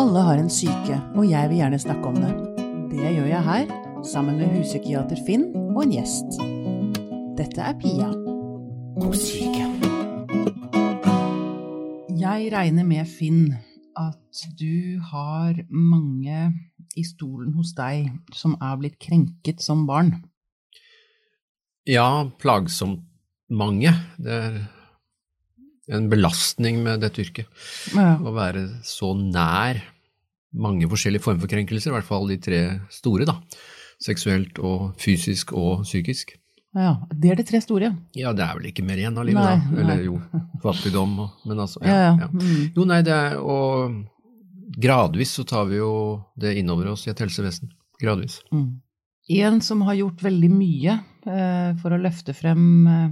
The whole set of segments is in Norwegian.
Alle har en syke, og jeg vil gjerne snakke om det. Det gjør jeg her, sammen med huspsykiater Finn og en gjest. Dette er Pia om syke. Jeg regner med, Finn, at du har mange i stolen hos deg som er blitt krenket som barn. Ja, plagsomt mange. Det er en belastning med dette yrket. Ja. Å være så nær mange forskjellige former for krenkelser, i hvert fall de tre store, da. Seksuelt og fysisk og psykisk. ja. Det er de tre store. Ja, det er vel ikke mer igjen av livet, Nei, da. nei. Eller jo, fattigdom og Men altså, Ja, ja. ja. ja. Mm. Jo, nei, det er Og gradvis så tar vi jo det innover oss i et helsevesen. Gradvis. Mm. En som har gjort veldig mye eh, for å løfte frem eh,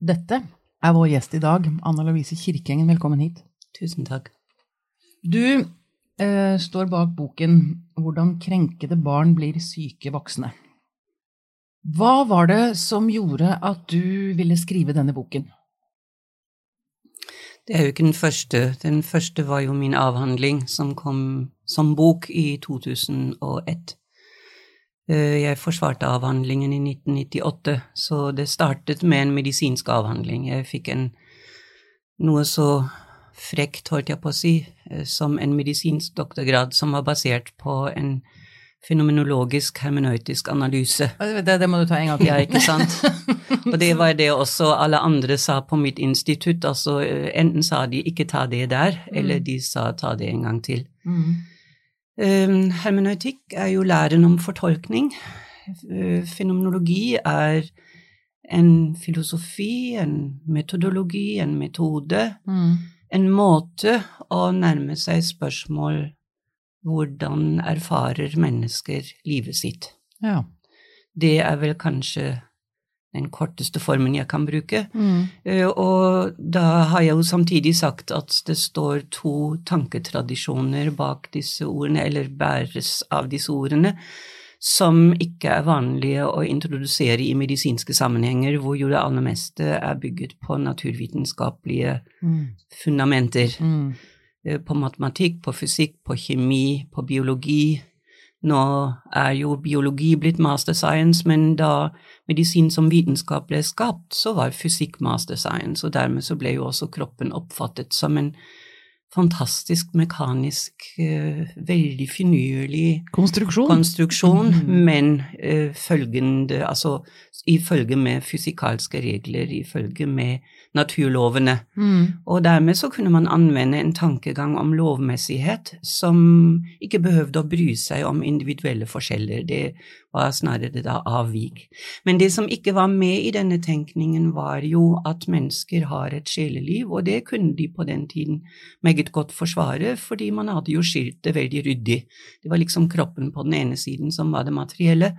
dette, er vår gjest i dag, Anna Lovise Kirkengen. Velkommen hit. Tusen takk. Du eh, står bak boken 'Hvordan krenkede barn blir syke voksne'. Hva var det som gjorde at du ville skrive denne boken? Det er jo ikke den første. Den første var jo min avhandling som kom som bok i 2001. Eh, Jeg forsvarte avhandlingen i 1998, så det startet med en medisinsk avhandling. Jeg fikk en noe så frekt, holdt jeg på å si, eh, som en medisinsk doktorgrad som var basert på en fenomenologisk hermenøytisk analyse. Det, det må du ta en gang til. Ja, ikke sant? Og det var det også alle andre sa på mitt institutt. Altså, eh, enten sa de ikke ta det der, eller de sa ta det en gang til. Mm. Um, hermeneutikk er jo læren om fortolkning. Uh, Fenomenologi er en filosofi, en metodologi, en metode, Mm. en måte å nærme seg spørsmål hvordan erfarer mennesker livet sitt. Ja. Det er vel kanskje den korteste formen jeg kan bruke. Mm. Eh, Og da har jeg jo samtidig sagt at det står to tanketradisjoner bak disse ordene, eller bæres av disse ordene, som ikke er vanlige å introdusere i medisinske sammenhenger, hvor jo det aller meste er bygget på naturvitenskapelige Mm. fundamenter. Mm. Eh, På matematikk, på fysikk, på kjemi, på biologi. Nå er jo biologi blitt master science, men da medisin som vitenskap ble skapt, så var fysikk master science, og dermed så ble jo også kroppen oppfattet som en fantastisk mekanisk, eh, veldig finurlig Konstruksjon. konstruksjon, Mhm. men uh, følgende, altså i følge med fysikalske regler, i følge med naturlovene. mm. Og dermed så kunne man anvende en tankegang om lovmessighet som ikke behøvde å bry seg om individuelle forskjeller, det var snarere da avvik. Men det som ikke var med i denne tenkningen, var jo at mennesker har et sjeleliv, og det kunne de på den tiden meget godt forsvare, fordi man hadde jo skilt det veldig ryddig. Det var liksom kroppen på den ene siden som var det materielle,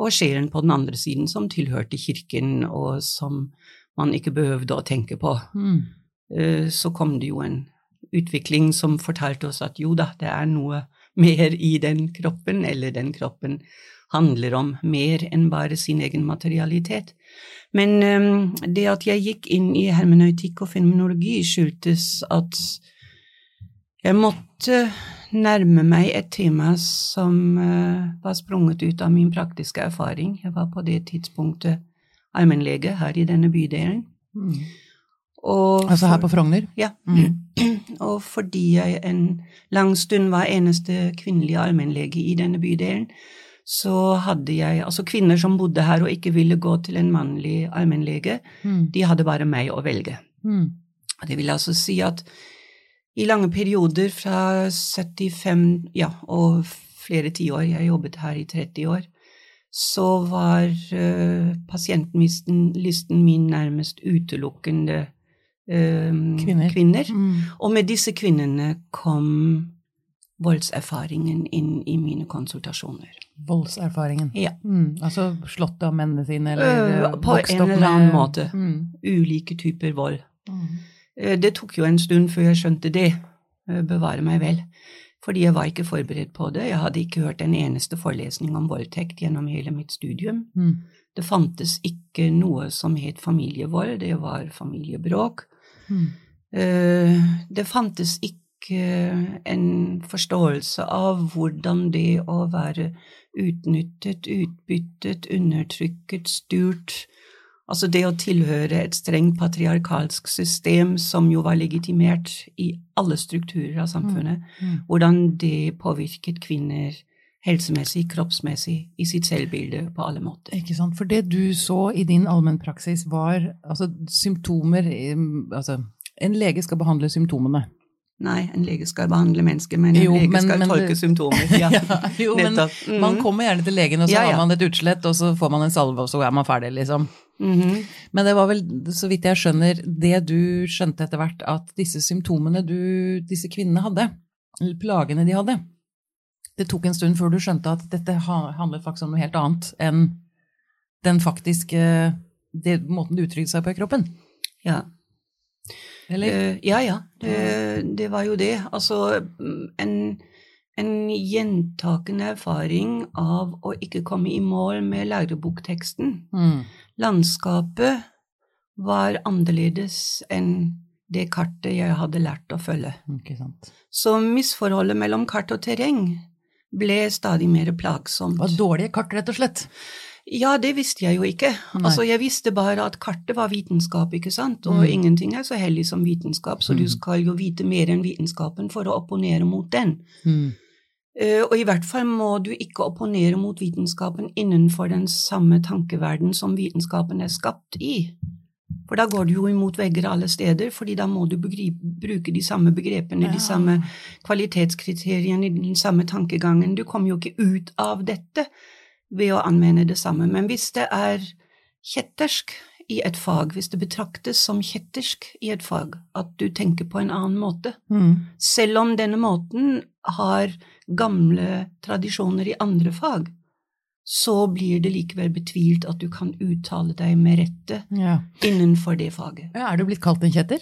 og sjelen på den andre siden som tilhørte kirken, og som man ikke behøvde å tenke på Mm. eh, så kom det jo en utvikling som fortalte oss at jo da, det er noe mer i den kroppen, eller den kroppen handler om mer enn bare sin egen materialitet. Men eh, det at jeg gikk inn i hermenøytikk og fenomenologi, skyldtes at jeg måtte nærme meg et tema som eh, var sprunget ut av min praktiske erfaring. Jeg var på det tidspunktet allmennlege her i denne bydelen. Mm. Altså her på Frogner? Ja. Mm. Og fordi jeg en lang stund var eneste kvinnelige allmennlege i denne bydelen, så hadde jeg altså kvinner som bodde her og ikke ville gå til en mannlig allmennlege, Mm. de hadde bare meg å velge. Mm. Og Det vil altså si at i lange perioder fra 75 ja, og flere tiår, jeg jobbet her i 30 år, så var uh, pasientlisten min nærmest utelukkende uh, Kvinner. kvinner. Mm. Og med disse kvinnene kom voldserfaringen inn i mine konsultasjoner. Voldserfaringen. Ja. Mm. Altså slått av mennene sine, eller eh, på en eller annen måte. Mm. Ulike typer vold. Mm. Eh, Det tok jo en stund før jeg skjønte det, eh, bevare meg vel. Fordi jeg var ikke forberedt på det. Jeg hadde ikke hørt en eneste forelesning om voldtekt gjennom hele mitt studium. Mm. Det fantes ikke noe som het familievold, det var familiebråk. Mm. Eh, Det fantes ikke en forståelse av hvordan det å være utnyttet, utbyttet, undertrykket, styrt Altså det å tilhøre et strengt patriarkalsk system som jo var legitimert i alle strukturer av samfunnet, Mm. hvordan det påvirket kvinner helsemessig, kroppsmessig, i sitt selvbilde på alle måter. Ikke sant? For det du så i din allmennpraksis var altså symptomer eh, Altså, en lege skal behandle symptomene. Nei, en lege skal behandle mennesker, men en Jo, lege men- skal men tolke symptomer. Ja, jo, men. Mhm. man kommer gjerne til legen, og så Ja, ja. har man et utslett, og så får man en salve, og så er man ferdig, liksom. Mhm. Men det var vel, så vidt jeg skjønner, det du skjønte etter hvert, at disse symptomene du, disse kvinnene hadde, eller plagene de hadde, det tok en stund før du skjønte at dette ha- handlet faktisk om noe helt annet enn den faktiske det, måten det uttrykte seg på i kroppen. Ja. Eller? Eh, ja, ja. Det, det var jo det. Altså en, en gjentakende erfaring av å ikke komme i mål med lærebokteksten. Mm. Landskapet var annerledes enn det kartet jeg hadde lært å følge. Så misforholdet mellom kart og terreng ble stadig mer plagsomt. Det var dårlige kart, rett og slett. Ja, det visste jeg jo ikke. Nei. Altså, jeg visste bare at kartet var vitenskap, ikke sant, og Mm. ingenting er så hellig som vitenskap, så du Mm. skal jo vite mer enn vitenskapen for å opponere mot den. Mm. Uh, Og i hvert fall må du ikke opponere mot vitenskapen innenfor den samme tankeverden som vitenskapen er skapt i. For da går du jo imot vegger alle steder, fordi da må du begripe, bruke de samme begrepene, Ja. de samme kvalitetskriteriene, den samme tankegangen. Du kommer jo ikke ut av dette ved å anvende det samme. Men hvis det er kjettersk i et fag, hvis det betraktes som kjettersk i et fag, at du tenker på en annen måte, Mm. selv om denne måten har gamle tradisjoner i andre fag, så blir det likevel betvilt at du kan uttale deg med rette Ja. innenfor det faget. Ja, Er du blitt kalt en kjetter?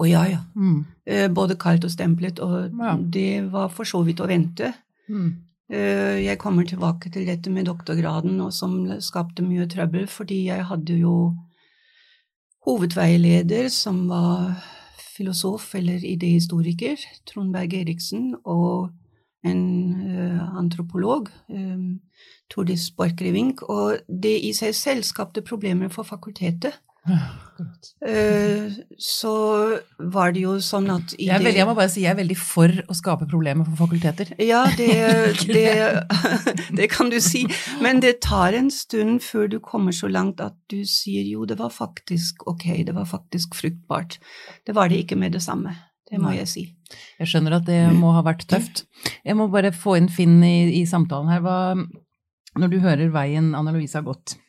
Å ja, ja. Mm. Eh, Både kalt og stemplet, og Ja. det var for så vidt å vente. Mm. Eh, Jeg kommer tilbake til dette med doktorgraden, og som skapte mye trøbbel, fordi jeg hadde jo hovedveileder som var filosof eller idehistoriker, Trond Berg Eriksen, og en eh, antropolog, um, Tordis Borchgrevink, og det i seg selv skapte problemer for fakultetet. Eh, så var det jo sånn at i Jeg, veldig, jeg må bare si jeg er veldig for å skape problemer for fakulteter. Ja, det, det, det kan du si. Men det tar en stund før du kommer så langt at du sier jo, det var faktisk ok, det var faktisk fruktbart. Det var det ikke med det samme. Det må jeg si. Jeg skjønner at det må ha vært tøft. Jeg må bare få inn Finn i, i samtalen her. Hva, når du hører veien Anna Louise har gått eh, det er,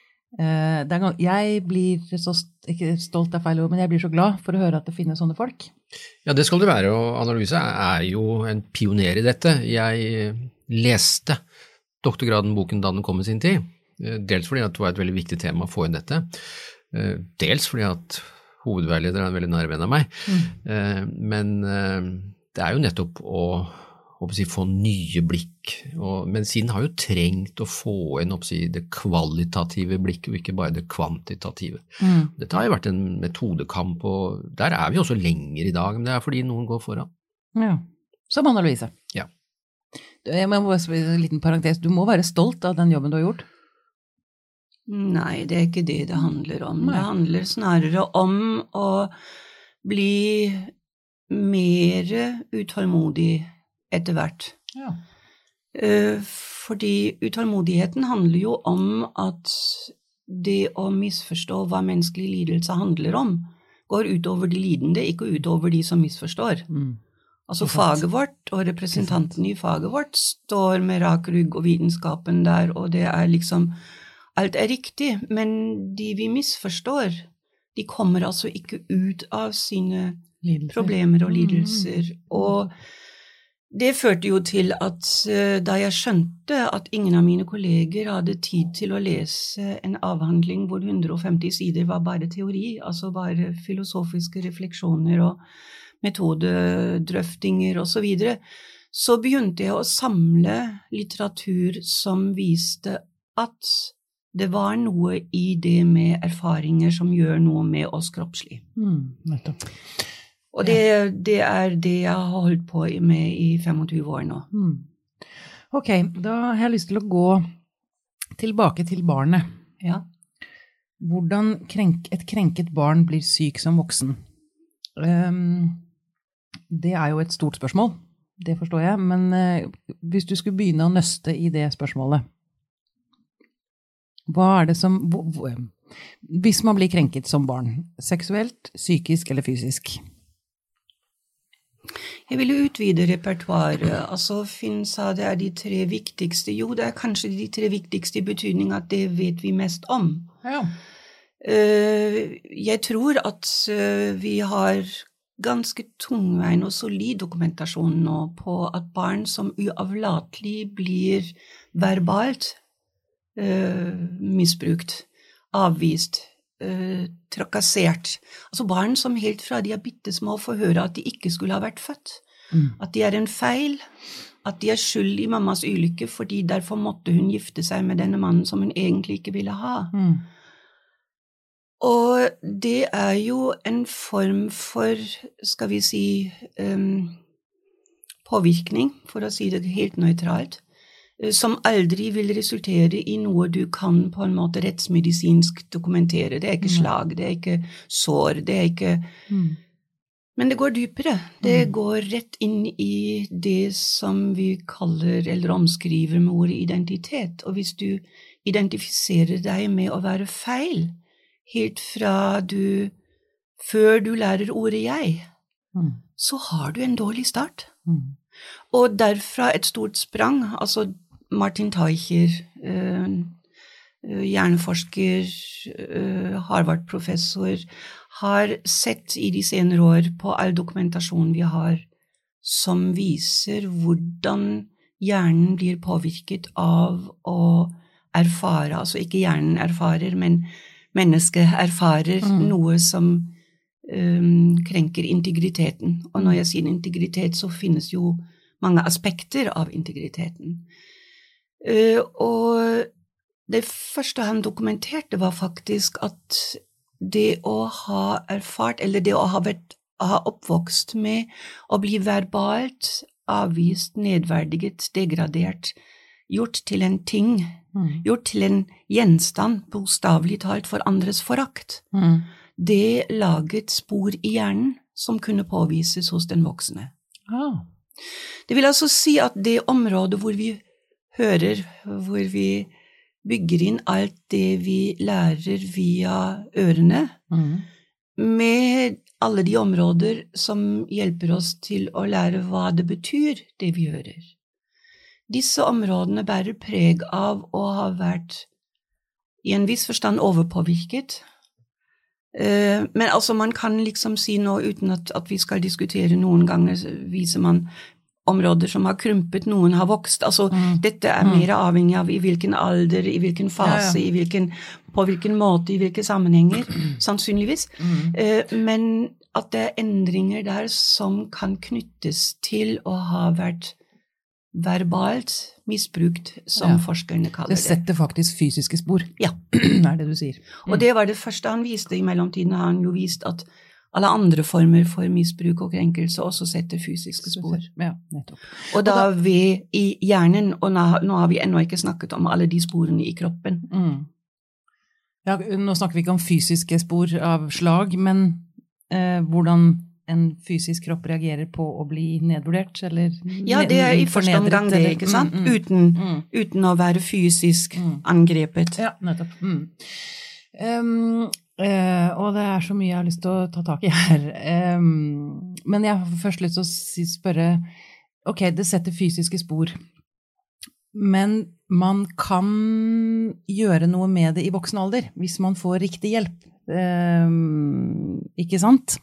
gans- Jeg blir så ikke stolt er feil ord, men jeg blir så glad for å høre at det finnes sånne folk. Ja, det skal det være, og Anna Louise er jo en pioner i dette. Jeg leste doktorgraden-boken da den kom i sin tid, eh, dels fordi det var et veldig viktig tema å få inn dette, eh, dels fordi at hovedveileder er en veldig nær venn av meg, mm. men eh, det er jo nettopp å håper jeg, få nye blikk, og siden har jo trengt å få inn jeg, det kvalitative blikket, og ikke bare det kvantitative. Dette har jo vært en metodekamp, og der er vi også lenger i dag, men det er fordi noen går foran. Ja. Som Anna Louise. Ja. Jeg må bare spørre en liten parentes. Du må være stolt av den jobben du har gjort. Nei, det er ikke det det handler om. Nei. Det handler snarere om å bli mer utålmodig etter hvert. Ja. Eh, Fordi utålmodigheten handler jo om at det å misforstå hva menneskelig lidelse handler om, går utover de lidende, ikke utover de som misforstår. Mm. Altså faget vårt og representantene i faget vårt står med rak rygg og vitenskapen der, og det er liksom Alt er riktig, men de vi misforstår, de kommer altså ikke ut av sine Lidelser. problemer og Mm. lidelser. Og det førte jo til at eh, da jeg skjønte at ingen av mine kolleger hadde tid til å lese en avhandling hvor 150 sider var bare teori, altså bare filosofiske refleksjoner og metodedrøftinger osv., så, videre, så begynte jeg å samle litteratur som viste at det var noe i det med erfaringer som gjør noe med oss kroppslig. Mm. Og det, det er det jeg har holdt på med i 25 år nå. Mm. Ok, da har jeg lyst til å gå tilbake til barnet. Ja. Hvordan krenk, et krenket barn blir syk som voksen. Um, det er jo et stort spørsmål, det forstår jeg, men uh, hvis du skulle begynne å nøste i det spørsmålet Hva er det som hvor- hvor- Hvis man blir krenket som barn, seksuelt, psykisk eller fysisk? Jeg ville utvide repertoaret. Altså, Finn sa det er de tre viktigste. Jo, det er kanskje de tre viktigste i betydning at det vet vi mest om. Ja. Eh, Jeg tror at eh, vi har ganske tungveiende og solid dokumentasjon nå på at barn som uavlatelig blir verbalt eh, misbrukt, avvist, eh, trakassert Altså barn som helt fra de er bitte små får høre at de ikke skulle ha vært født. Mm. At de er en feil. At de er skyld i mammas ulykke fordi derfor måtte hun gifte seg med denne mannen som hun egentlig ikke ville ha. Mm. Og det er jo en form for, skal vi si, um, påvirkning, for å si det helt nøytralt, som aldri vil resultere i noe du kan på en måte rettsmedisinsk dokumentere. Det er ikke slag, det er ikke sår, det er ikke Mm. Men det går dypere. Det Mm. går rett inn i det som vi kaller eller omskriver med ordet identitet. Og hvis du identifiserer deg med å være feil, helt fra du Før du lærer ordet jeg, Mm. så har du en dårlig start. Og derfra et stort sprang. Altså Martin Teicher, eh, eh, hjerneforsker, eh, Harvard-professor, har sett i de senere år på all dokumentasjon vi har som viser hvordan hjernen blir påvirket av å erfare, altså ikke hjernen erfarer, men mennesket erfarer Mm. noe som um, krenker integriteten. Og når jeg sier integritet, så finnes jo mange aspekter av integriteten. Eh, og det første han dokumenterte, var faktisk at det å ha erfart, eller det å ha, vært, ha oppvokst med å bli verbalt avvist, nedverdiget, degradert, gjort til en ting, Mm. gjort til en gjenstand, bokstavelig talt, for andres forakt, Mm. det laget spor i hjernen som kunne påvises hos den voksne. Ah. Det vil altså si at det området hvor vi hører, hvor vi bygger inn alt det vi lærer via ørene, Mm. med alle de områder som hjelper oss til å lære hva det betyr, det vi hører. Disse områdene bærer preg av å ha vært i en viss forstand overpåvirket. Eh, Men altså, man kan liksom si nå, uten at, at vi skal diskutere noen ganger, viser man områder som har krympet, noen har vokst. Altså, Mm. dette er Mm. mer avhengig av i hvilken alder, i hvilken fase, Ja, ja. I hvilken, på hvilken måte, i hvilke sammenhenger, sannsynligvis. Mm. Eh, Men at det er endringer der som kan knyttes til å ha vært verbalt misbrukt, som Ja. forskerne kaller Det det. setter faktisk fysiske spor, Ja. er det du sier. Og det var det første han viste. I mellomtiden har han jo vist at alle andre former for misbruk og krenkelse også setter fysiske spor. Ja. Og da vi i hjernen, og nå, har vi ennå ikke snakket om alle de sporene i kroppen. Mm. Ja, nå snakker vi ikke om fysiske spor av slag, men eh, hvordan en fysisk kropp reagerer på å bli nedvurdert, eller Ja, det er i første omgang det, ikke sant? Mm, mm, Uten, mm. uten å være fysisk Mm. angrepet. Ja, nettopp. Mm. Um, eh, og det er så mye jeg har lyst til å ta tak i her. Um, men jeg har først lyst til å si, spørre Ok, det setter fysiske spor. Men man kan gjøre noe med det i voksen alder, hvis man får riktig hjelp. Um, ikke sant?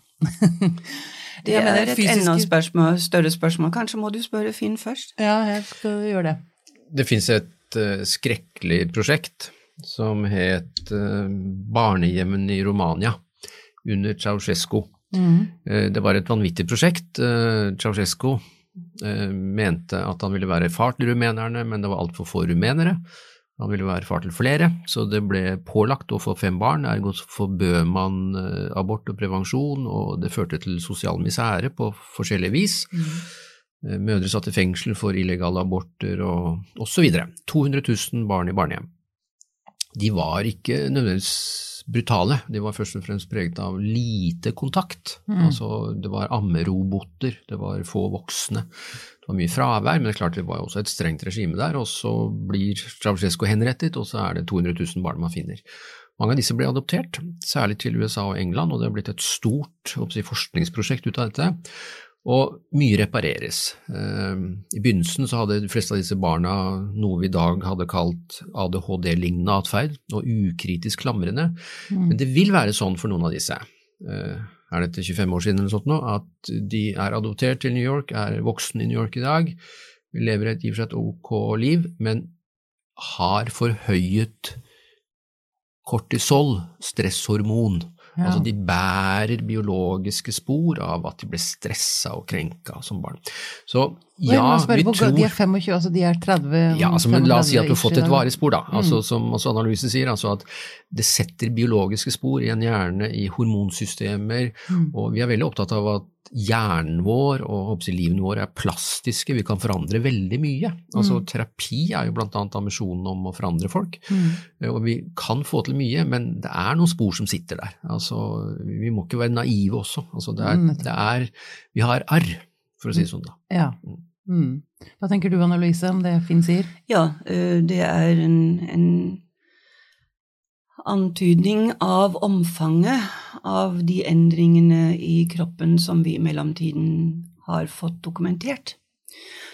Det er mener et fysiske- enda spørsmål, større spørsmål. Kanskje må du spørre Finn først? Ja, jeg skal gjøre det. Det fins et uh, skrekkelig prosjekt som het Barnehjemmene Barnehjemmen i Romania under Ceaucescu. Mm. Eh, det var et vanvittig prosjekt. Uh, Ceaucescu eh, mente at han ville være far til rumenerne, men det var altfor få rumenere. Han ville være far til flere, så det ble pålagt å få fem barn, ergo forbød man eh, abort og prevensjon, og det førte til sosial misere på forskjellige vis. Mm. Eh, mødre satt i fengsel for illegale aborter og osv. 200 000 barn i barnehjem. De var ikke nødvendigvis brutale, de var først og fremst preget av lite kontakt. Mm. Altså, det var ammeroboter, det var få voksne. Det var mye fravær, men det er klart det var også et strengt regime der. Og så blir Ceaucescu henrettet, og så er det 200 000 barn man finner. Mange av disse ble adoptert, særlig til USA og England, og det har blitt et stort si, forskningsprosjekt ut av dette. Og mye repareres. Ehm, I begynnelsen så hadde de fleste av disse barna noe vi i dag hadde kalt ADHD-lignende atferd, og ukritisk klamrende. Mm. Men det vil være sånn for noen av disse. Er er dette 25 år siden eller sånt nå, at de er adoptert til New York, er voksne i New York i dag, lever et i og for seg ok liv, men har forhøyet kortisol, stresshormon, ja. Altså de bærer biologiske spor av at de ble stressa og krenka som barn. Så ja, vi tror De er 25, altså de er 30 Ja, altså, men la oss si at du har fått et varig spor, da. Mm. Altså, som også analysen sier, altså at det setter biologiske spor i en hjerne, i hormonsystemer, mm. og vi er veldig opptatt av at hjernen vår og livene våre er plastiske, vi kan forandre veldig mye. Altså mm. Terapi er jo bl.a. ambisjonen om å forandre folk, mm. Eh, og vi kan få til mye, men det er noen spor som sitter der. Altså, vi må ikke være naive også. Altså, det er, mm. det er, vi har arr, for å si det sånn. da. Ja. Mm. mm. Hva tenker du Anne Louise om det Finn sier? Ja, eh, det er en, en antydning av omfanget av de endringene i kroppen som vi i mellomtiden har fått dokumentert.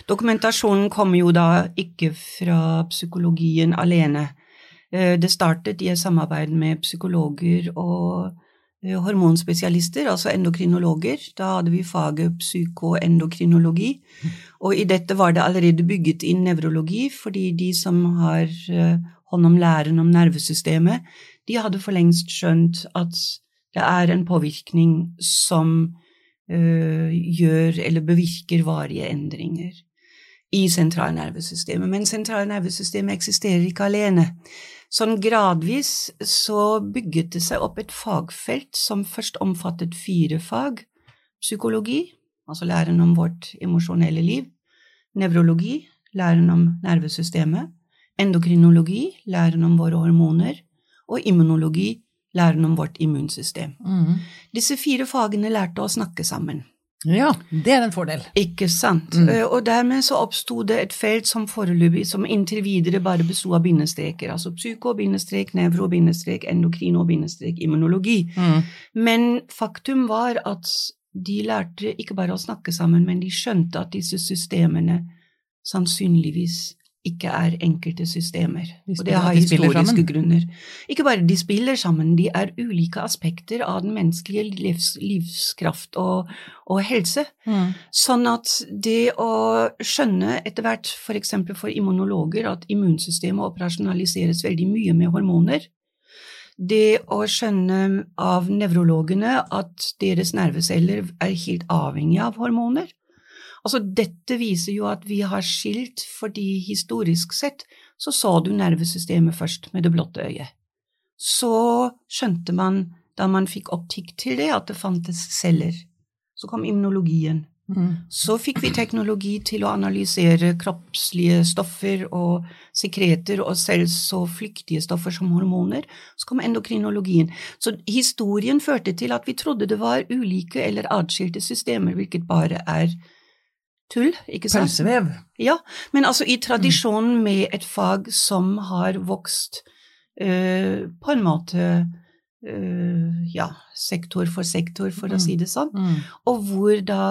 Dokumentasjonen kommer jo da ikke fra psykologien alene. Eh, det startet i et samarbeid med psykologer og eh, hormonspesialister, altså endokrinologer. Da hadde vi faget psykoendokrinologi, og i dette var det allerede bygget inn nevrologi, fordi de som har eh, hånd om læren om nervesystemet, de hadde for lengst skjønt at det er en påvirkning som øh, gjør eller bevirker varige endringer i sentralnervesystemet. Men sentralnervesystemet eksisterer ikke alene. Sånn gradvis så bygget det seg opp et fagfelt som først omfattet fire fag. Psykologi, altså læren om vårt emosjonelle liv. Nevrologi, læren om nervesystemet. Endokrinologi, læren om våre hormoner. Og immunologi, læren om vårt immunsystem. Mm. Disse fire fagene lærte å snakke sammen. Ja, det er en fordel. Ikke sant. Mm. Eh, og dermed så oppsto det et felt som foreløpig, som inntil videre bare besto av bindestreker. Altså psyko, bindestrek, nevro, bindestrek, endokrino, bindestrek, immunologi. Mm. Men faktum var at de lærte ikke bare å snakke sammen, men de skjønte at disse systemene sannsynligvis ikke er enkelte systemer. De og det har historiske grunner. Ikke bare de spiller sammen, de er ulike aspekter av den menneskelige livs, livskraft og, og helse. Mm. Sånn at det å skjønne etter hvert, f.eks. For, for immunologer, at immunsystemet operasjonaliseres veldig mye med hormoner, det å skjønne av nevrologene at deres nerveceller er helt avhengig av hormoner, Altså, dette viser jo at vi har skilt fordi historisk sett så så du nervesystemet først med det blotte øyet. Så skjønte man, da man fikk optikk til det, at det fantes celler. Så kom immunologien. Mm. Så fikk vi teknologi til å analysere kroppslige stoffer og sekreter og selv så flyktige stoffer som hormoner. Så kom endokrinologien. Så historien førte til at vi trodde det var ulike eller atskilte systemer, hvilket bare er tull, ikke sant? Pølsevev. Ja, men altså i tradisjonen med et fag som har vokst øh, på en måte øh, ja, sektor for sektor, for mm. å si det sånn, mm. og hvor da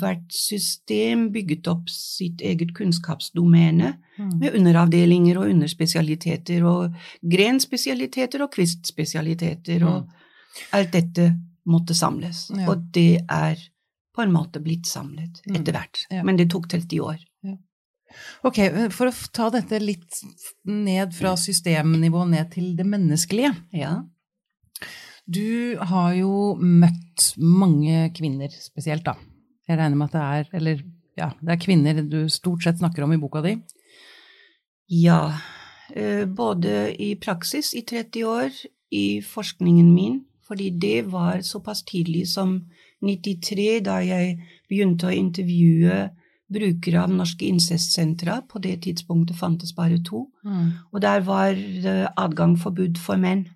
hvert system bygget opp sitt eget kunnskapsdomene mm. med underavdelinger og underspesialiteter og grenspesialiteter og kvistspesialiteter, og mm. alt dette måtte samles. Ja. Og det er på en måte blitt samlet mm. etter hvert. Ja. Men det tok 30 år. Ja. Ok, for å ta dette litt ned fra systemnivå ned til det menneskelige. Ja. Du har jo møtt mange kvinner spesielt, da. Jeg regner med at det er Eller ja, det er kvinner du stort sett snakker om i boka di. Ja. eh, både i praksis i 30 år, i forskningen min, fordi det var såpass tidlig som 93, da jeg begynte å intervjue brukere av norske incestsentre. På det tidspunktet fantes bare to. Mm. Og der var det adgang forbudt for menn.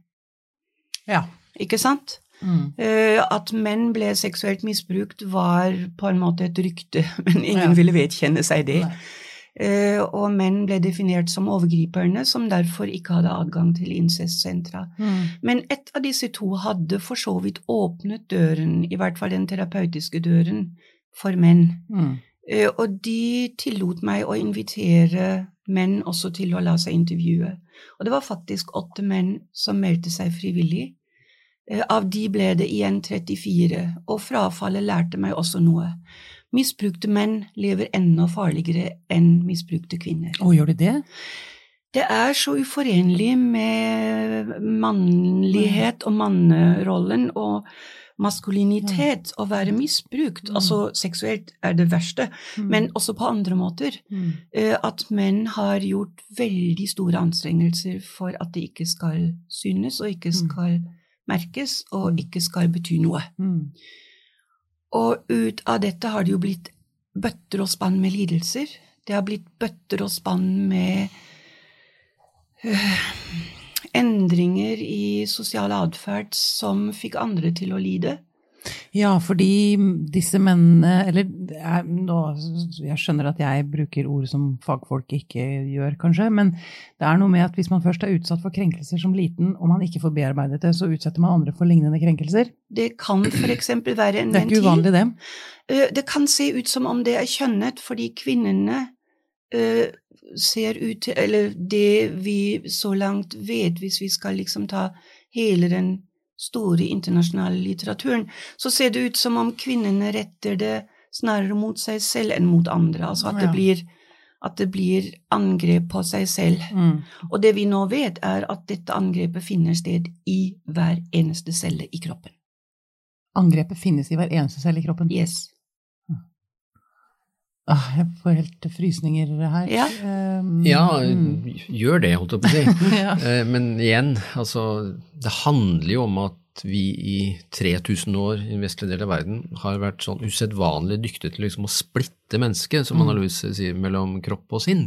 Ja. Ikke sant? Mm. Eh, At menn ble seksuelt misbrukt, var på en måte et rykte, men ingen Ja. ville vedkjenne seg det. Nei. Eh, Og menn ble definert som overgriperne, som derfor ikke hadde adgang til incestsentra. Mm. Men ett av disse to hadde for så vidt åpnet døren, i hvert fall den terapeutiske døren, for menn. Mm. Eh, Og de tillot meg å invitere menn også til å la seg intervjue. Og det var faktisk åtte menn som meldte seg frivillig. Eh, Av de ble det igjen 34, og frafallet lærte meg også noe. Misbrukte menn lever enda farligere enn misbrukte kvinner. Å, gjør de det? Det er så uforenlig med mannlighet og mannerollen og maskulinitet å være misbrukt. Mm. Altså seksuelt er det verste, Mm. men også på andre måter. mm. Eh, At menn har gjort veldig store anstrengelser for at det ikke skal synes og ikke Mm. skal merkes og Mm. ikke skal bety noe. Og ut av dette har det jo blitt bøtter og spann med lidelser. Det har blitt bøtter og spann med øh, endringer i sosial atferd som fikk andre til å lide. Ja, fordi disse mennene Eller det er, nå, jeg skjønner at jeg bruker ord som fagfolk ikke gjør, kanskje, men det er noe med at hvis man først er utsatt for krenkelser som liten, og man ikke får bearbeidet det, så utsetter man andre for lignende krenkelser. Det kan f.eks. være en Det er ikke uvanlig, det. Eh, Det kan se ut som om det er kjønnet, fordi kvinnene eh, ser ut til Eller det vi så langt vet, hvis vi skal liksom ta hele den store internasjonale litteraturen, så ser det ut som om kvinnene retter det snarere mot seg selv enn mot andre. Altså at det blir, at det blir angrep på seg selv. Mm. Og det vi nå vet, er at dette angrepet finner sted i hver eneste celle i kroppen. Angrepet finnes i hver eneste celle i kroppen. Yes. Ah, jeg får helt frysninger her. Ja. Um, Ja, mm. gjør det, holdt jeg på å si. ja. Eh, Men igjen, altså, det handler jo om at vi i 3000 år i den vestlige del av verden har vært sånn usedvanlig dyktige til liksom å splitte mennesket, som Mm. Anna-Louise sier, mellom kropp og sinn.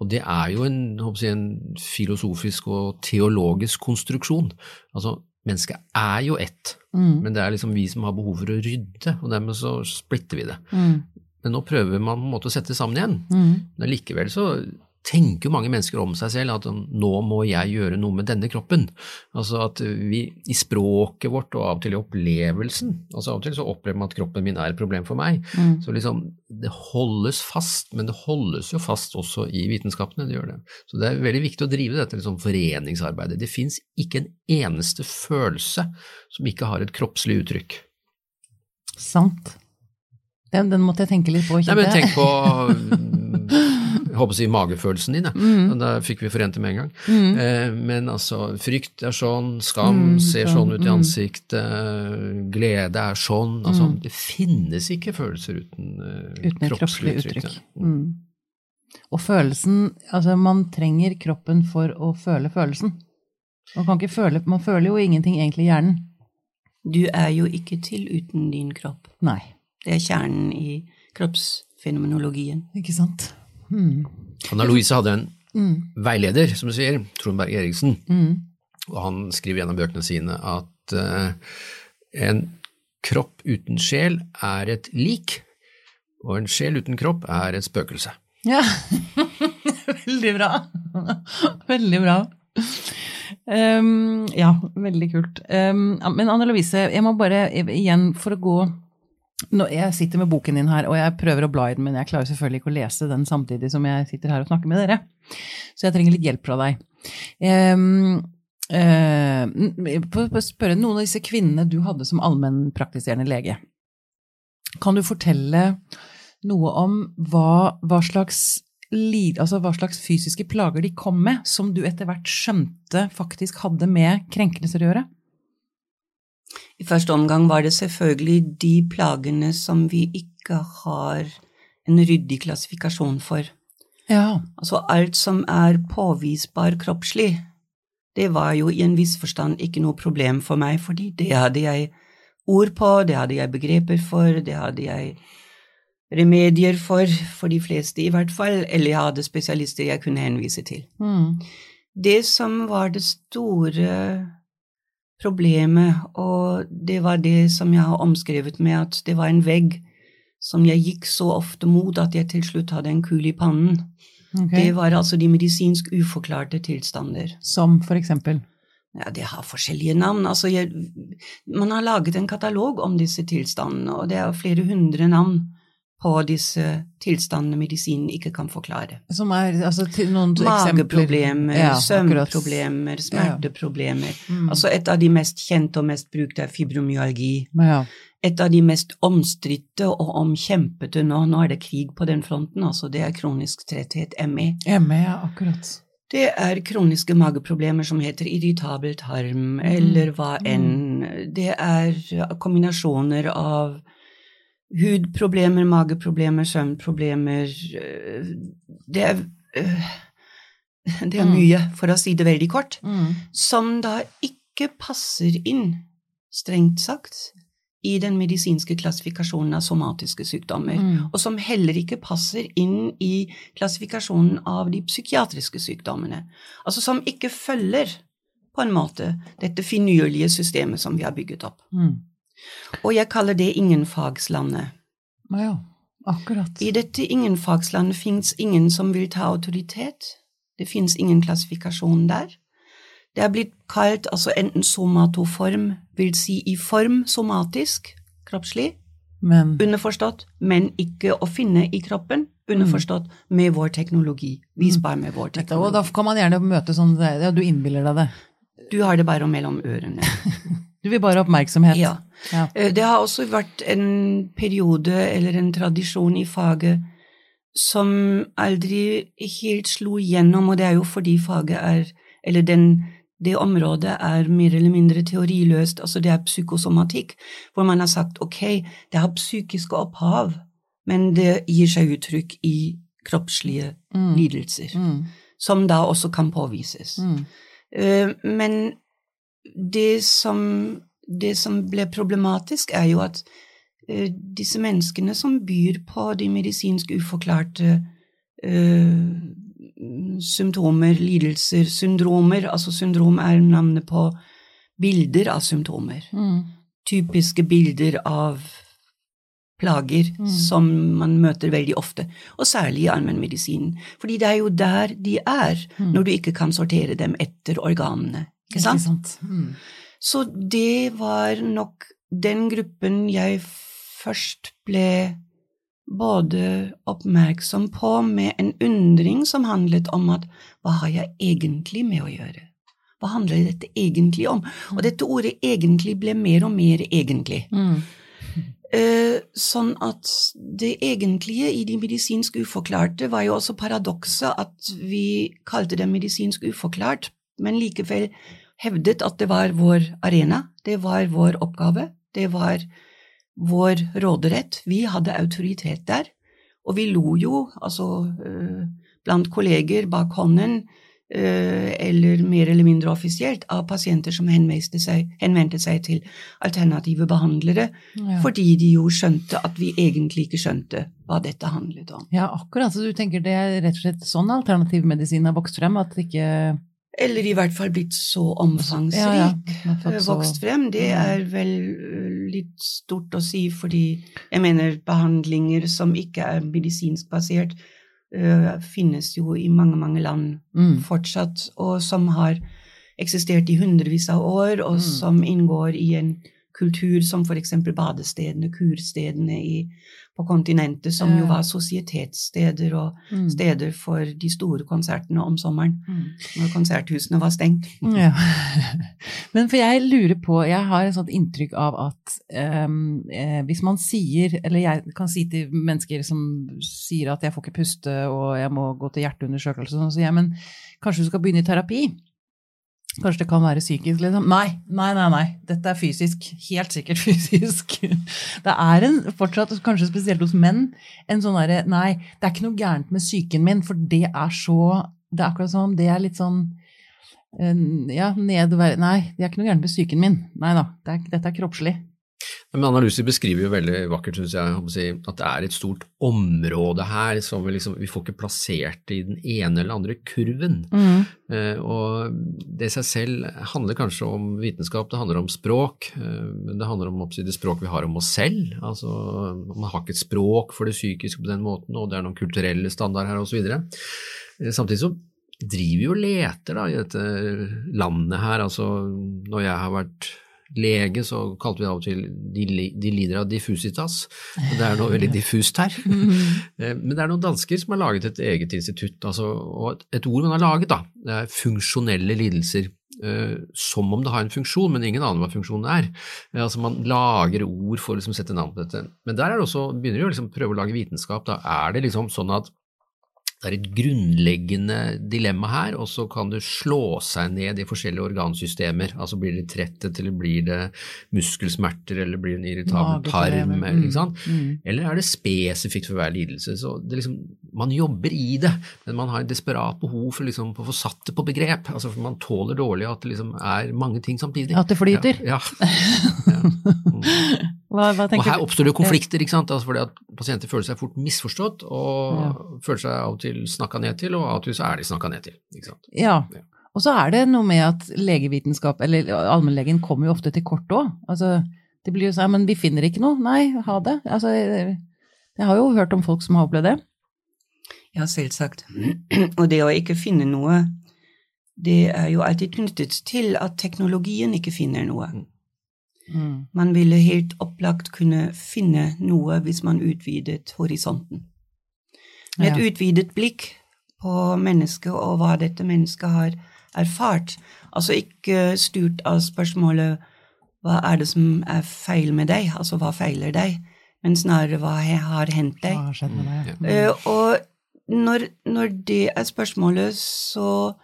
Og det er jo en, håper jeg, en filosofisk og teologisk konstruksjon. Altså, mennesket er jo ett, Mm. men det er liksom vi som har behov for å rydde, og dermed så splitter vi det. Mm. Men nå prøver man på en måte å sette det sammen igjen. Mm. Men likevel så tenker mange mennesker om seg selv at nå må jeg gjøre noe med denne kroppen. Altså at vi i språket vårt og av og til i opplevelsen altså Av og til så opplever man at kroppen min er et problem for meg. Mm. Så liksom det holdes fast, men det holdes jo fast også i vitenskapene. det gjør det. Så det er veldig viktig å drive dette liksom foreningsarbeidet. Det fins ikke en eneste følelse som ikke har et kroppslig uttrykk. Sant. Den, den måtte jeg tenke litt på. Nei, men tenk på jeg håper å si magefølelsen din, ja. Mm. Da fikk vi forent det med en gang. Mm. Eh, men altså, frykt er sånn, skam Mm, ser sånn, sånn ut i mm. ansiktet, glede er sånn. Altså, Mm. det finnes ikke følelser uten, uh, Uten kroppslig uttrykk. ja. Mm. Og følelsen Altså, man trenger kroppen for å føle følelsen. Man kan ikke føle Man føler jo ingenting egentlig i hjernen. Du er jo ikke til uten din kropp. Nei. Det er kjernen i kroppsfenomenologien. Ikke sant? Mm. Anna Louise hadde en Mm. veileder, som du sier, Trond Berg Eriksen, Mm. og han skriver gjennom bøkene sine at uh, en kropp uten sjel er et lik, og en sjel uten kropp er et spøkelse. Ja. veldig bra. veldig bra. Um, ja, veldig kult. Um, men Anne Lovise, jeg må bare igjen for å gå nå, Jeg sitter med boken din her, og jeg prøver å bla i den, men jeg klarer selvfølgelig ikke å lese den samtidig som jeg sitter her og snakker med dere. Så jeg trenger litt hjelp fra deg. Um, uh, på, på spørre noen av disse kvinnene du hadde som allmennpraktiserende lege. Kan du fortelle noe om hva, hva, slags, altså hva slags fysiske plager de kom med, som du etter hvert skjønte faktisk hadde med krenkelser å gjøre? I første omgang var det selvfølgelig de plagene som vi ikke har en ryddig klassifikasjon for. Ja. Altså alt som er påvisbar kroppslig, det var jo i en viss forstand ikke noe problem for meg, fordi det hadde jeg ord på, det hadde jeg begreper for, det hadde jeg remedier for, for de fleste i hvert fall, eller jeg hadde spesialister jeg kunne henvise til. Mm. Det som var det store problemet, og det var det som jeg har omskrevet med at det var en vegg som jeg gikk så ofte mot at jeg til slutt hadde en kul i pannen. Okay. Det var altså de medisinsk uforklarte tilstander. Som for eksempel? Ja, det har forskjellige navn. Altså, jeg, man har laget en katalog om disse tilstandene, og det er flere hundre navn på disse tilstandene medisinen ikke kan forklare. Som er altså, noen Mageproblemer, Ja, søvnproblemer, smerteproblemer. Mm. Altså et av de mest kjente og mest brukte er fibromyalgi. ja. Et av de mest omstridte og omkjempete nå, nå er det krig på den fronten, altså det er kronisk tretthet, ME. ME, ja, akkurat. Det er kroniske mageproblemer som heter irritabel tarm, eller hva enn. Det er kombinasjoner av hudproblemer, mageproblemer, søvnproblemer øh, Det er øh, Det er Mm. mye, for å si det veldig kort, Mm. som da ikke passer inn, strengt sagt, i den medisinske klassifikasjonen av somatiske sykdommer Mm. og som heller ikke passer inn i klassifikasjonen av de psykiatriske sykdommene. Altså som ikke følger, på en måte, dette finurlige systemet som vi har bygget opp. Mm. Og jeg kaller det ingenfagslandet. Ja, akkurat. I dette ingenfagslandet fins ingen som vil ta autoritet. Det fins ingen klassifikasjon der. Det er blitt kalt altså enten somatoform, vil si i form somatisk, kroppslig, Men Underforstått, men ikke å finne i kroppen. Underforstått med vår teknologi. Visbar med vår teknologi. og da kan man gjerne møte sånn Ja, du innbiller deg det. Du har det bare mellom ørene. Du vil bare ha oppmerksomhet. Ja. Ja. Eh, Det har også vært en periode eller en tradisjon i faget som aldri helt slo igjennom, og det er jo fordi faget er Eller den, det området er mer eller mindre teoriløst, altså det er psykosomatikk, hvor man har sagt ok, det har psykiske opphav, men det gir seg uttrykk i kroppslige Mm. lidelser, Mm. som da også kan påvises. Mm. Eh, Men det som, det som ble problematisk, er jo at eh, disse menneskene som byr på de medisinsk uforklarte eh, symptomer, lidelser, syndromer Altså syndrom er navnet på bilder av symptomer. Mm. Typiske bilder av plager Mm. som man møter veldig ofte, og særlig i allmennmedisinen. Fordi det er jo der de er, Mm. når du ikke kan sortere dem etter organene. Ikke sant? Ikke sant? Mm. Så det var nok den gruppen jeg først ble både oppmerksom på med en undring som handlet om at hva har jeg egentlig med å gjøre? Hva handler dette egentlig om? Og dette ordet egentlig ble mer og mer egentlig. Mm. Eh, sånn at det egentlige i de medisinsk uforklarte var jo også paradokset at vi kalte det medisinsk uforklart, men likevel hevdet at det var vår arena, det var vår oppgave, det var vår råderett. Vi hadde autoritet der, og vi lo jo, altså eh, blant kolleger bak hånden, eh, eller mer eller mindre offisielt, av pasienter som henvendte seg, henvendte seg til alternative behandlere, Ja. fordi de jo skjønte at vi egentlig ikke skjønte hva dette handlet om. ja, akkurat. Så du tenker det er rett og slett sånn alternativmedisin har vokst frem, at ikke Eller i hvert fall blitt så omfangsrik. Ja, ja. Eh, Vokst frem, det Mm. er vel eh, litt stort å si, fordi jeg mener behandlinger som ikke er medisinsk basert, uh, finnes jo i mange, mange land Mm. fortsatt, og som har eksistert i hundrevis av år, og Mm. som inngår i en kultur som eksempel badestedene, kurstedene i, på kontinentet, som jo var sosietetssteder og Mm. steder for de store konsertene om sommeren, Mm. når konserthusene var stengt. Ja. Men for jeg lurer på, jeg har et sånt inntrykk av at um, eh, hvis man sier, eller jeg kan si til mennesker som sier at jeg får ikke puste og jeg må gå til hjerteundersøkelse, så sier jeg men kanskje du skal begynne i terapi? Kanskje det kan være psykisk, liksom. Nei, nei, nei, nei. Dette er fysisk. Helt sikkert fysisk. Det er en, fortsatt, kanskje spesielt hos menn, en sånn derre Nei, det er ikke noe gærent med psyken min, for det er så Det er akkurat som det er litt sånn eh, Ja, nedover, Nei, det er ikke noe gærent med psyken min. Nei da, det er, dette er kroppslig. Men analyser beskriver jo veldig vakkert, synes jeg, at det er et stort område her som vi, liksom, vi får ikke plassert i den ene eller andre kurven. Mm. Eh, og det i seg selv handler kanskje om vitenskap, det handler om språk, eh, men det handler om det språk vi har om oss selv. Altså, man har ikke et språk for det psykiske på den måten, og det er noen kulturelle standarder her osv. Eh, samtidig så driver vi og leter da, i dette landet her. altså Når jeg har vært lege, så kalte vi det av og til de, de lider av diffusitas. Det er noe veldig diffust her. Eh, men det er noen dansker som har laget et eget institutt, altså, og et ord man har laget, da, det er funksjonelle lidelser. Uh, som om det har en funksjon, men ingen aner hva funksjonen er. Uh, altså Man lager ord for å liksom, sette navn på dette. Men der er det også, begynner de å liksom, prøve å lage vitenskap. Da er det liksom sånn at det er et grunnleggende dilemma her, og så kan du slå seg ned i forskjellige organsystemer. Altså blir det tretthet, eller blir det muskelsmerter, eller blir det en irritabel tarm, eller, mm, mm. eller, er det spesifikt for hver lidelse? Så liksom, man jobber i det, men man har et desperat behov for liksom, å få satt det på begrep. Altså, for man tåler dårlig at det liksom er mange ting samtidig. At det flyter? Ja. ja. ja. Mm. Hva, hva og her oppstår det konflikter, ikke sant? Altså fordi at pasienter føler seg fort misforstått og ja. føler seg av og til snakka ned til, og av og til så er de snakka ned til. ikke sant? Ja. ja. Og så er det noe med at legevitenskap, eller allmennlegen, kommer jo ofte til kort òg. Altså, det blir jo sånn men vi finner ikke noe. Nei, ha det. Altså, jeg har jo hørt om folk som har opplevd det. Ja, selvsagt. Og det å ikke finne noe, det er jo alltid knyttet til at teknologien ikke finner noe. Mm. Man ville helt opplagt kunne finne noe hvis man utvidet horisonten. Med et utvidet blikk på mennesket og hva dette mennesket har erfart. Altså ikke styrt av spørsmålet hva er det som er feil med deg, altså hva feiler deg, men snarere hva har hendt deg. Hva har skjedd med deg? Mm. Uh, og når, når det er spørsmålet, så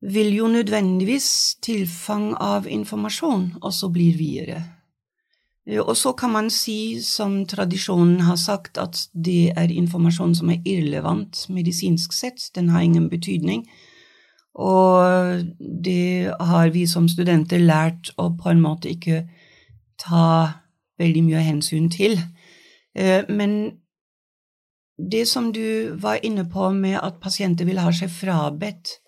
vil jo nødvendigvis tilfang av informasjon også bli videre. Eh, og så kan man si, som tradisjonen har sagt, at det er informasjon som er irrelevant medisinsk sett, den har ingen betydning. Og det har vi som studenter lært å på en måte ikke ta veldig mye hensyn til. Eh, men det som du var inne på med at pasienter vil ha seg frabedt,